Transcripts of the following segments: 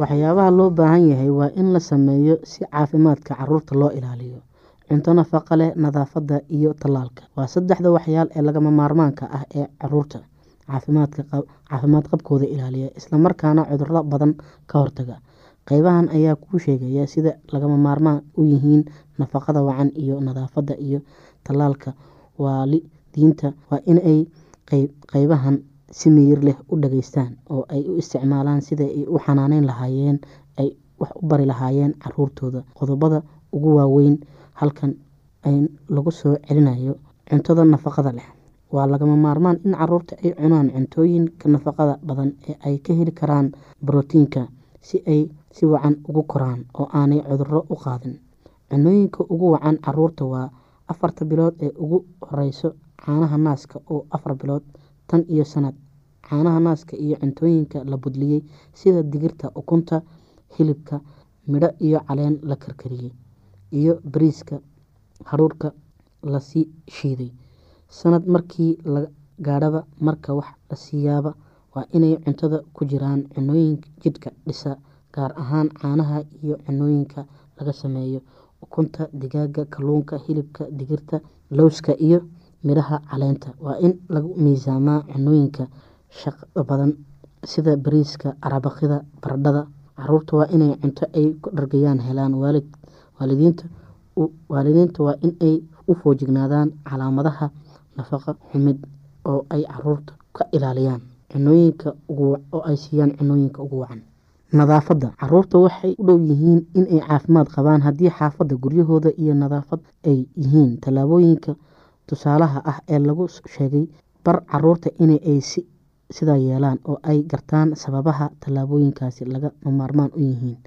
waxyaabaha loo baahan yahay waa in la sameeyo si caafimaadka carruurta loo ilaaliyo. Cunto nafaqa leh nadaafada iyo tallaalka. Waa saddexda waxyaal ee lagama maarmaanka ah ee carruurta caafimaad qabkooda ilaaliya islamarkaana cuduro badan ka hortaga qeybahan ayaa kuu sheegaya sida lagama maarmaan u yihiin nafaqada wacan iyo nadaafada iyo tallaalka. Waalidiinta waa inay qeybahan si miyir leh u dhageystaan oo ay u isticmaalaan sida ay u xanaaneyn lahaayeen ay wax u bari lahaayeen caruurtooda. Qodobada ugu waaweyn halkan lagu soo celinayo cuntada nafaqada leh. Waa lagama maarmaan in carruurta ay cunaan cuntooyinka nafaqada badan ee ay ka heli karaan brotiinka si ay si wacan ugu koraan oo aanay cuduro u qaadin. Cunooyinka ugu wacan carruurta waa afarta bilood ee ugu horeyso caanaha naaska oo afar bilood tan iyo sanad. Caanaha naaska iyo cuntooyinka la budliyey sida digirta ukunta hilibka midho iyo caleen la karkariyey iyo bariiska haruurka la sii shiiday. Sanad markii la gaadhaba marka wax la siiyaaba waa inay cuntada ku jiraan cunooyinka jidhka dhisa gaar ahaan caanaha iyo cunooyinka laga sameeyo. Ukunta digaaga kalluunka hilibka digirta lowska iyo midhaha caleenta. Waa in lagu miisaamaa cunooyinka shaqada badan sida bariiska arabakida baradhada. Caruurta waa inay cunto ay ku dhargayaan helaan waalidiinta waa inay u foojignaadaan calaamadaha nafaqa xumid oo ay carruurta ka ilaaliyaan. Oo ay siiyaan cunooyinka ugu wacan nadaafadda. Caruurta waxay u dhow yihiin inay caafimaad qabaan haddii xaafadda guryahooda iyo nadaafad ay yihiin. Tallaabooyinka tusaalaha ah ee lagu sheegay bar carruurta in ay sidaa yeelaan oo ay gartaan sababaha tallaabooyinkaasi laga maarmaan u yihiin.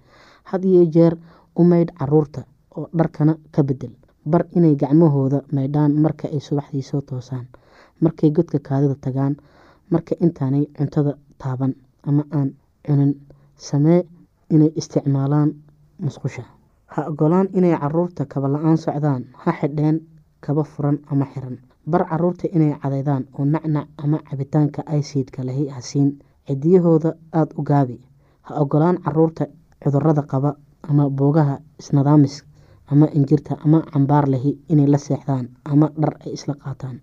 Had iyo jeer u maydh carruurta oo dharkana ka bedel bar inay gacmahooda maydhaan marka ay subaxdii soo toosaan markay godka kaadida tagaan marka intaanay cuntada taaban ama aan cunin samee inay isticmaalaan musqusha. Ha ogolaan inay carruurta kaba la'aan socdaan ha xidheen kaba furan ama xiran. Bar carruurta inay cadeydaan oo nacnac ama cabitaanka aysiidka lahi hasiin cidiyahooda aada u gaabi. Ha ogolaan carruurta cudurrada qaba ama boogaha isnadaamis ama injirta ama cambaar lahi inay la seexdaan ama dhar ay isla qaataan.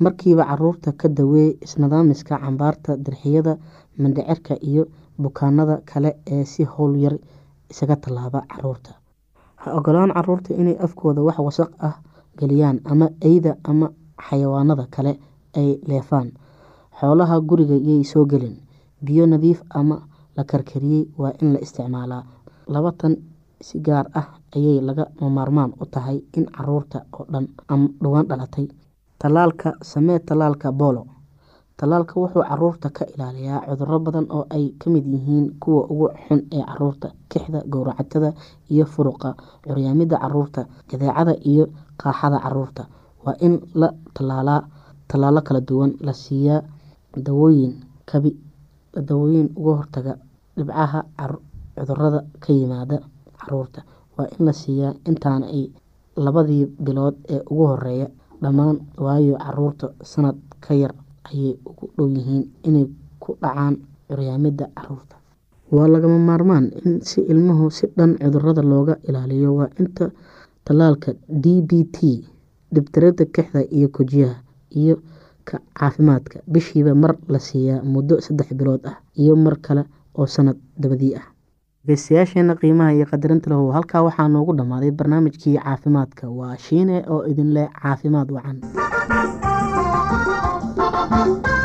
Markiiba carruurta ka daweey isnadaamiska cambaarta dirxiyada mandhicirka iyo bukaanada kale ee si howl yar isaga tallaaba carruurta ha ogolaan carruurta inay afkooda wax wasaq ah geliyaan ama eyda ama xayawaanada kale ay leefaan. Xoolaha guriga yay soo gelin biyo nadiif ama la karkariyey waa in la isticmaalaa. Laba tan si gaar ah ayay laga maarmaan u tahay in carruurta oo dhan ama dhowaan dhalatay. Tallaalka samee tallaalka bolo tallaalka wuxuu carruurta ka ilaaliyaa cuduro badan oo ay ka mid yihiin kuwa ugu xun ee carruurta kixda gowracatada iyo furuqa curyaamida carruurta jadeecada iyo qaaxada carruurta waa in la tallaalaa tallaalo kala duwan la siiyaa dawooyin kabi dawooyin uga hortaga dhibcaha cudurrada ka yimaada carruurta waa in la siiyaa intaan ay labadii bilood ee ugu horreeya dhammaan waayo carruurta sanad ka yar ayay ugu dhow yihiin inay ku dhacaan curyaamida carruurta waa lagama maarmaan in si ilmuhu si dhan cudurrada looga ilaaliyo. Waa inta tallaalka d b t dhibtirada kixda iyo kojiyaha iyo ka caafimaadka. Bishiiba mar la siiyaa muddo saddex bilood ah iyo mar kale oo sanad dabadii ah. Geestayaasheena qiimaha iyo qadarinta lahu. Halkaa waxaa noogu dhammaaday barnaamijkii caafimaadka. Waa shiine oo idin leh caafimaad wacan Thank.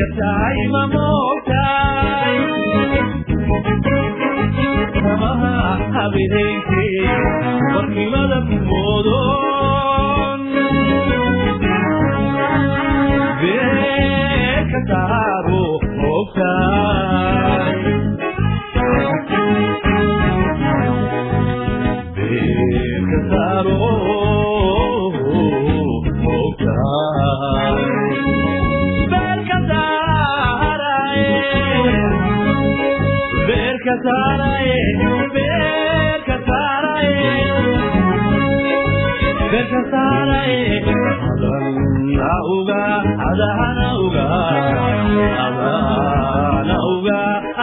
يفتح مموتاي سماها حبيبي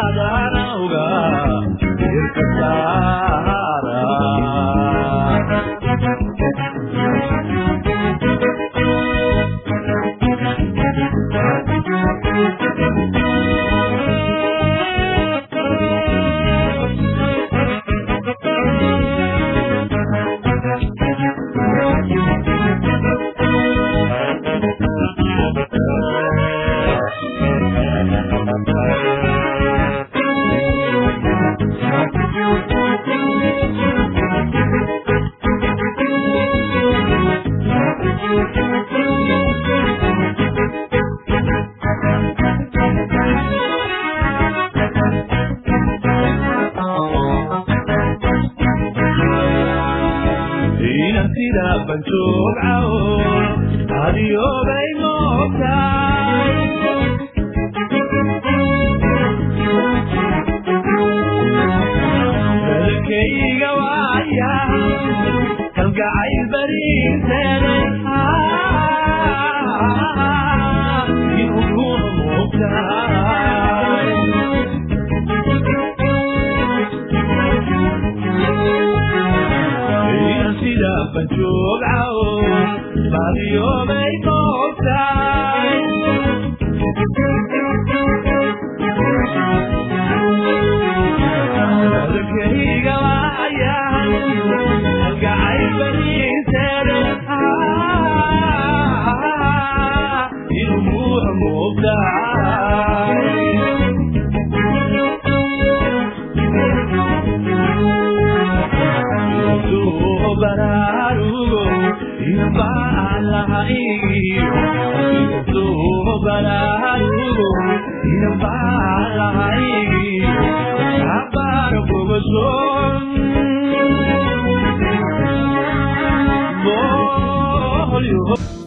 aa baraarugo iyo baalaha iyo duubo baraarugo iyo baalaha iyo abaaro kubasoon Oh, you.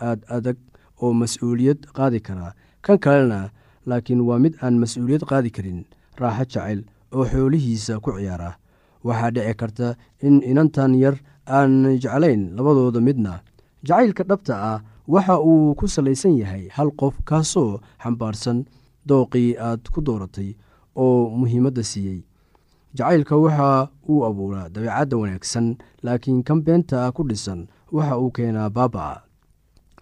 aad adag oo mas'uuliyad qaadi kara. Kan kalena laakiin waa mid aan mas'uuliyad qaadi karin raaxo jacayl oo xoolihiisa ku ciyaara. Waxaa dhici karta in inantan yar aan jeclayn labadooda midna. Jacaylka dhabta ah waxa uu ku salaysan yahay hal qof kaasoo xambaarsan dooqii aad ku dooratay oo muhiimadda siiyey. Jacaylka waxa uu abuuraa dabeicadda wanaagsan laakiin kan beenta ku dhisan waxa uu keenaa baaba'a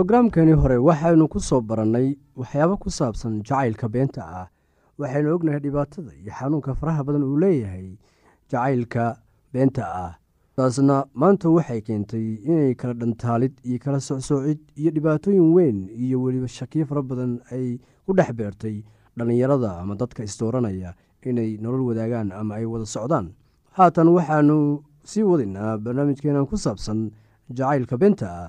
brograamkani hore waxaynu ku soo barannay waxyaabo ku saabsan jacaylka beenta ah. Waxaynu ognahay dhibaatada iyo xanuunka faraha badan uu leeyahay jacaylka beenta ah. Taasna maanta waxay keentay inay kala dhantaalid iyo kala socsoocid iyo dhibaatooyin weyn iyo weliba shakiyo fara badan ay ku dhex beertay dhallinyarada ama dadka isdooranaya inay nolol wadaagaan ama ay wada socdaan. Haatan waxaanu sii wadaynaa barnaamijkeenan ku saabsan jacaylka beenta ah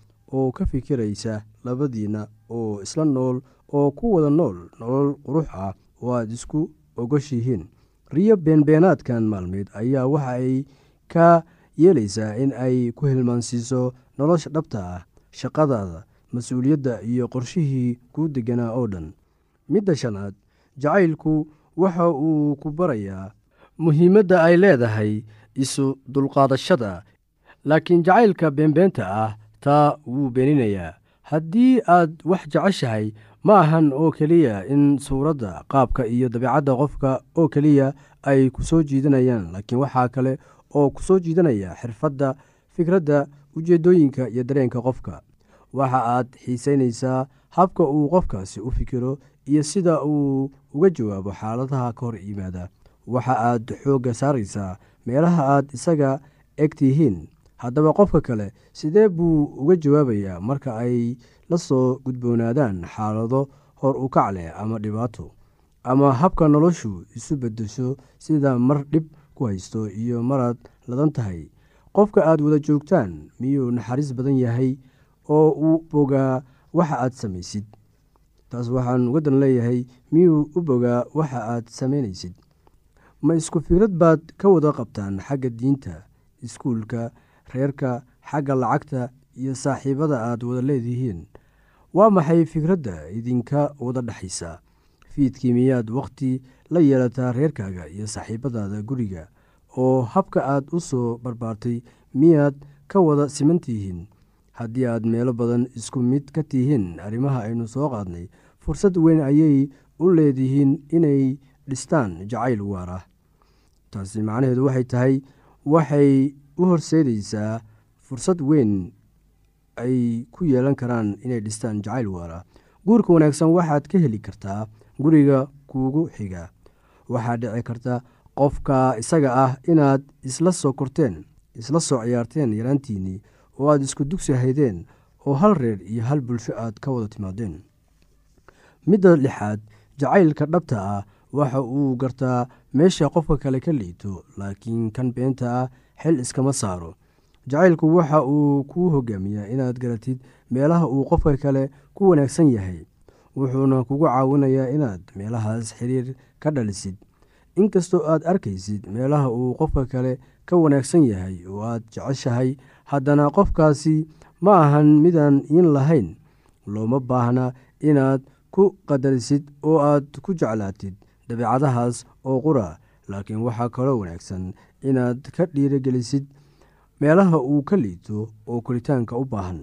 oo ka fikiraysa labadiinna oo isla nool oo ku wada nool nolol qurux ah oo aad isku ogoshihiin. Riyo beenbeenaadkan maalmeed ayaa waxa ay ka yeelaysaa in ay ku hilmaansiiso nolosha dhabta ah shaqadaada mas'uuliyadda iyo qorshihii kuu deganaa oo dhan. Midda shanaad jacaylku waxa uu ku barayaa muhiimadda ay leedahay isu dulqaadashada. Laakiin jacaylka beenbeenta ah taa wuu beeninayaa. Haddii aad wax jeceshahay ma ahan oo keliya in suuradda qaabka iyo dabeicadda qofka oo keliya ay ku soo jiidanayaan laakiin waxaa kale oo ku soo jiidanaya xirfadda fikradda ujeeddooyinka iyo dareenka qofka. Waxa aad xiisaynaysaa habka uu qofkaasi u fikiro iyo sida uu uga jawaabo xaaladaha ka hor yimaada. Waxa aad xoogga saaraysaa meelaha aad isaga eg tihiin haddaba qofka kale sidee buu uga jawaabayaa marka ay la soo gudboonaadaan xaalado hor u kac leh ama dhibaato ama habka noloshu isu beddesho sida mar dhib ku haysto iyo maraad ladan tahay? Qofka aad wada joogtaan miyuu naxariis badan yahay oo uu bogaa waxa aad samaysid? Taas waxaan uga dan leeyahay miyuu u bogaa waxa aad samaynaysid? Ma isku fikrad baad ka wada qabtaan xagga diinta iskuulka reerka xagga lacagta iyo saaxiibada aad wada leedihiin. Waa maxay fikradda idinka wada dhexaysa fiidkii miyaad wakhti la yeelataa reerkaaga iyo saaxiibadaada guriga? Oo habka aad u soo barbaartay miyaad ka wada siman tihiin haddii aad meelo badan isku mid ka tihiin arrimaha aynu soo qaadnay fursad weyn ayay u leedihiin inay dhistaan jacayl waara. Taasi macnaheedu waxay tahay waxay u horseedaysaa fursad weyn ay ku yeelan karaan inay dhistaan jacayl waara. Guurka wanaagsan waxaad ka heli kartaa guriga kuugu xiga. Waxaa dhici karta qofka isaga ah inaad isla soo korteen isla soo ciyaarteen yaraantiinnii oo aad isku dugsi haydeen oo hal reer iyo hal bulsho aad ka wada timaadeen. Midda lixaad jacaylka dhabta ah waxa uu gartaa meesha qofka kale ka liito laakiin kan beenta ah xil iskama saaro. Jacaylku waxa uu kuu hogaamiyaa inaad garatid meelaha uu qofka kale ku wanaagsan yahay. Wuxuuna kugu caawinayaa inaad meelahaas xiriir ka dhalisid. Inkastoo aad arkaysid meelaha uu qofka kale ka wanaagsan yahay oo aad jeceshahay haddana qofkaasi ma ahan midaan iin lahayn. Looma baahna inaad ku qadarisid oo aad ku jeclaatid dabeecadahaas oo qura laakiin waxaa kaloo wanaagsan inaad ka dhiirogelisid meelaha uu ka liito oo koritaanka u baahan.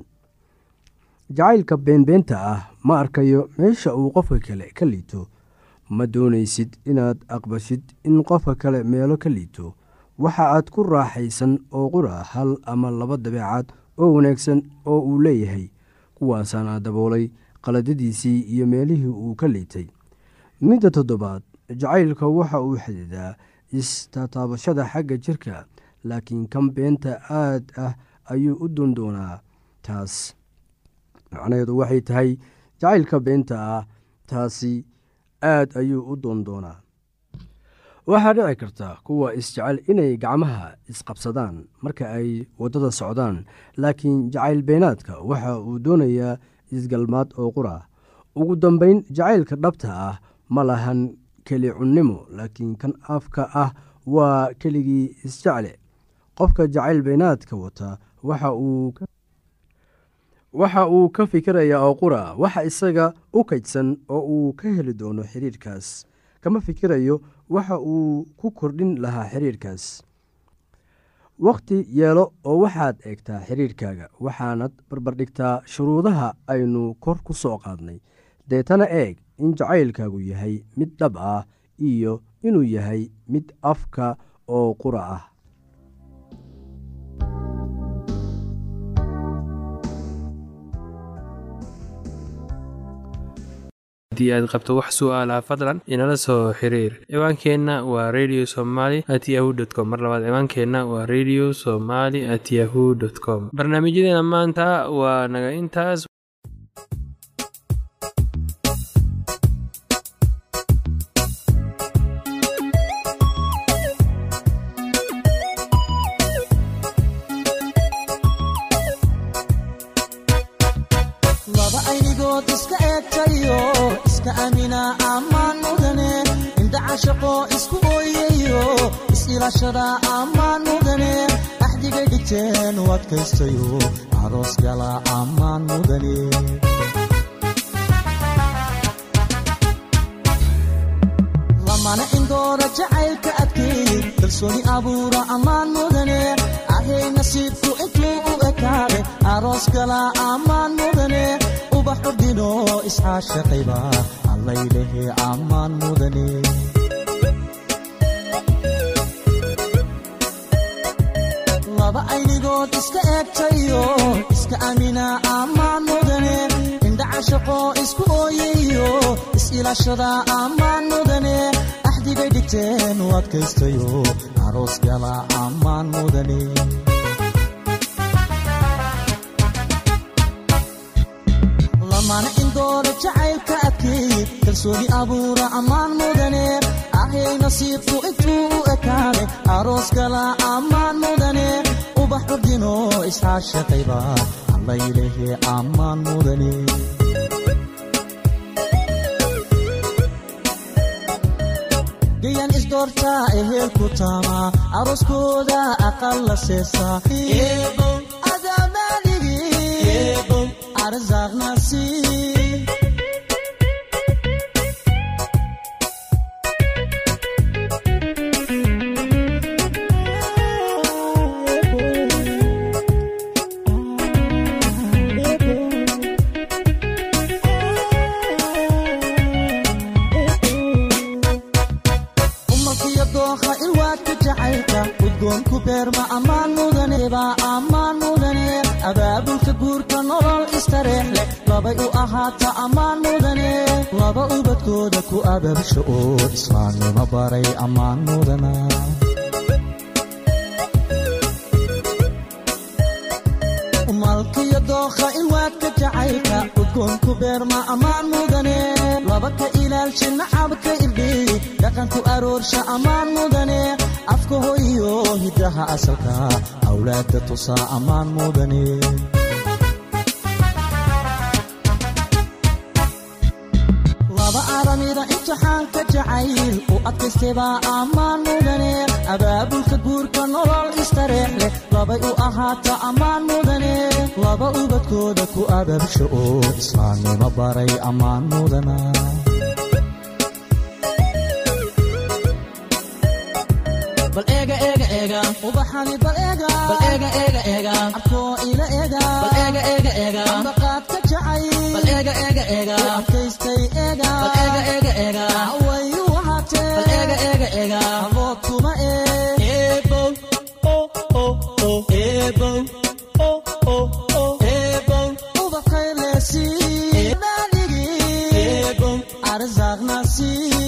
Jacaylka beenbeenta ah ma arkayo meesha uu qofka kale ka liito. Ma doonaysid inaad aqbashid in qofka kale meelo ka liito? Waxa aad ku raaxaysan oo qura hal ama laba dabeecad oo wanaagsan oo uu leeyahay. Kuwaasaana daboolay qaladadiisii iyo meelihii uu ka liitay. Midda toddobaad jacaylka waxa uu xididaa istataabashada xagga jirka laakiin kan beenta aad ah ayuu u doondoonaa taas macnaheedu waxay tahay jacaylka beenta ah taasi aad ayuu u doondoonaa waxaa dhici karta kuwa isjecel inay gacmaha isqabsadaan marka ay waddada socdaan laakiin jacayl beenaadka waxa uu doonayaa isgalmaad oo qura. Ugu dambeyn jacaylka dhabta ah ma lahan keli laakiin kan afka ah waa keligii isjecle. Qofka jacayl beenaadka wata waxa uu ka fikirayaa oo qura waxa isaga u kaydsan oo uu ka heli doono xiriirkaas. Kama fikirayo waxa uu ku kordhin lahaa xiriirkaas. Wakhti yeelo oo waxaad eegtaa xiriirkaaga waxaanad barbardhigtaa shuruudaha aynu kor ku soo qaadnay. Deetana eeg in jacaylkaagu yahay mid dhab ah iyo inuu yahay mid afka oo qura ah. Haddii aad qabto wax su'aalaha fadlan inala soo xiriir. Ciwaankeenna waa radio somaly at yahu dt com. Mar labaad ciwaankeenna waa radio somaly at yahu dt com. Barnaamijyadeena maanta waa naga intaas ooyeyo iska amina ammaan mudane indhacashaqo isku ooyeyo isilashada ammaan mudane axdiga dhiteen u adkaystayo aroos gala ammaan mudane mana indoora jacaylka adkeeye kalsooni abuura ammaan mudane arhay nasiibku intuu u ekaade aroos gala ammaan mudane ubax ordino isxaashaqayba allaylehe ammaan aynigood iska eegtayo iska amina ammaan mudane indhacashaqo isku ooyayo is-ilaashada ammaan mudane axdigay adkaystayo aroos gala ammaan mudane kalsooni abuura ammaan mudane ahay nasiibku intuu u ekaaday aroos gala ammaan mudane ubax ordino isxaashaqayba allaylehe ammaan mudane gayan isdoortaa ehelku taama arooskooda aqal la seesaa adaamaligi arsaaqnasi umalkiyo dookha ilwaadka jacaylka udgoonku beerma ammaan mudane baa ammaan mudane. Abaabulka guurka nolol istareex labay u ahaata ammaan mudane. Laba ubadkooda ku ababsho oo islaamnimo baray ammaan mudana. Malkiyo dookha ilwaadka jacaylka udgoonku beerma ammaan mudane ilaalsha nacabka irdheey dhaqanku aroorsha ammaan mudane. Afka hoyo hiddaha asalka awlaadda tusaa ammaan mudane. Imtixaanka jacayl u adkaystay baa ammaan mudane. Abaabulka guurka nolol istareex leh labay u ahaata ammaan mudane. Laba ubadkooda ku ababsho oo islaamnimo baray ammaan mudana bal eega eega eega ubaxani bal eega bal eega eega eega arkoo ila eega bal eega eega eega ambaqaadka jacay. Bal eega eega eega adkaystay eega bal eega eega eega wayu wahatee bal eega eega eega abood kuma ee. Eebow oh oh oh eebow oh oh oh eebow. Ubaqaylesi daaligi eebow. Arsaaqnasi ebow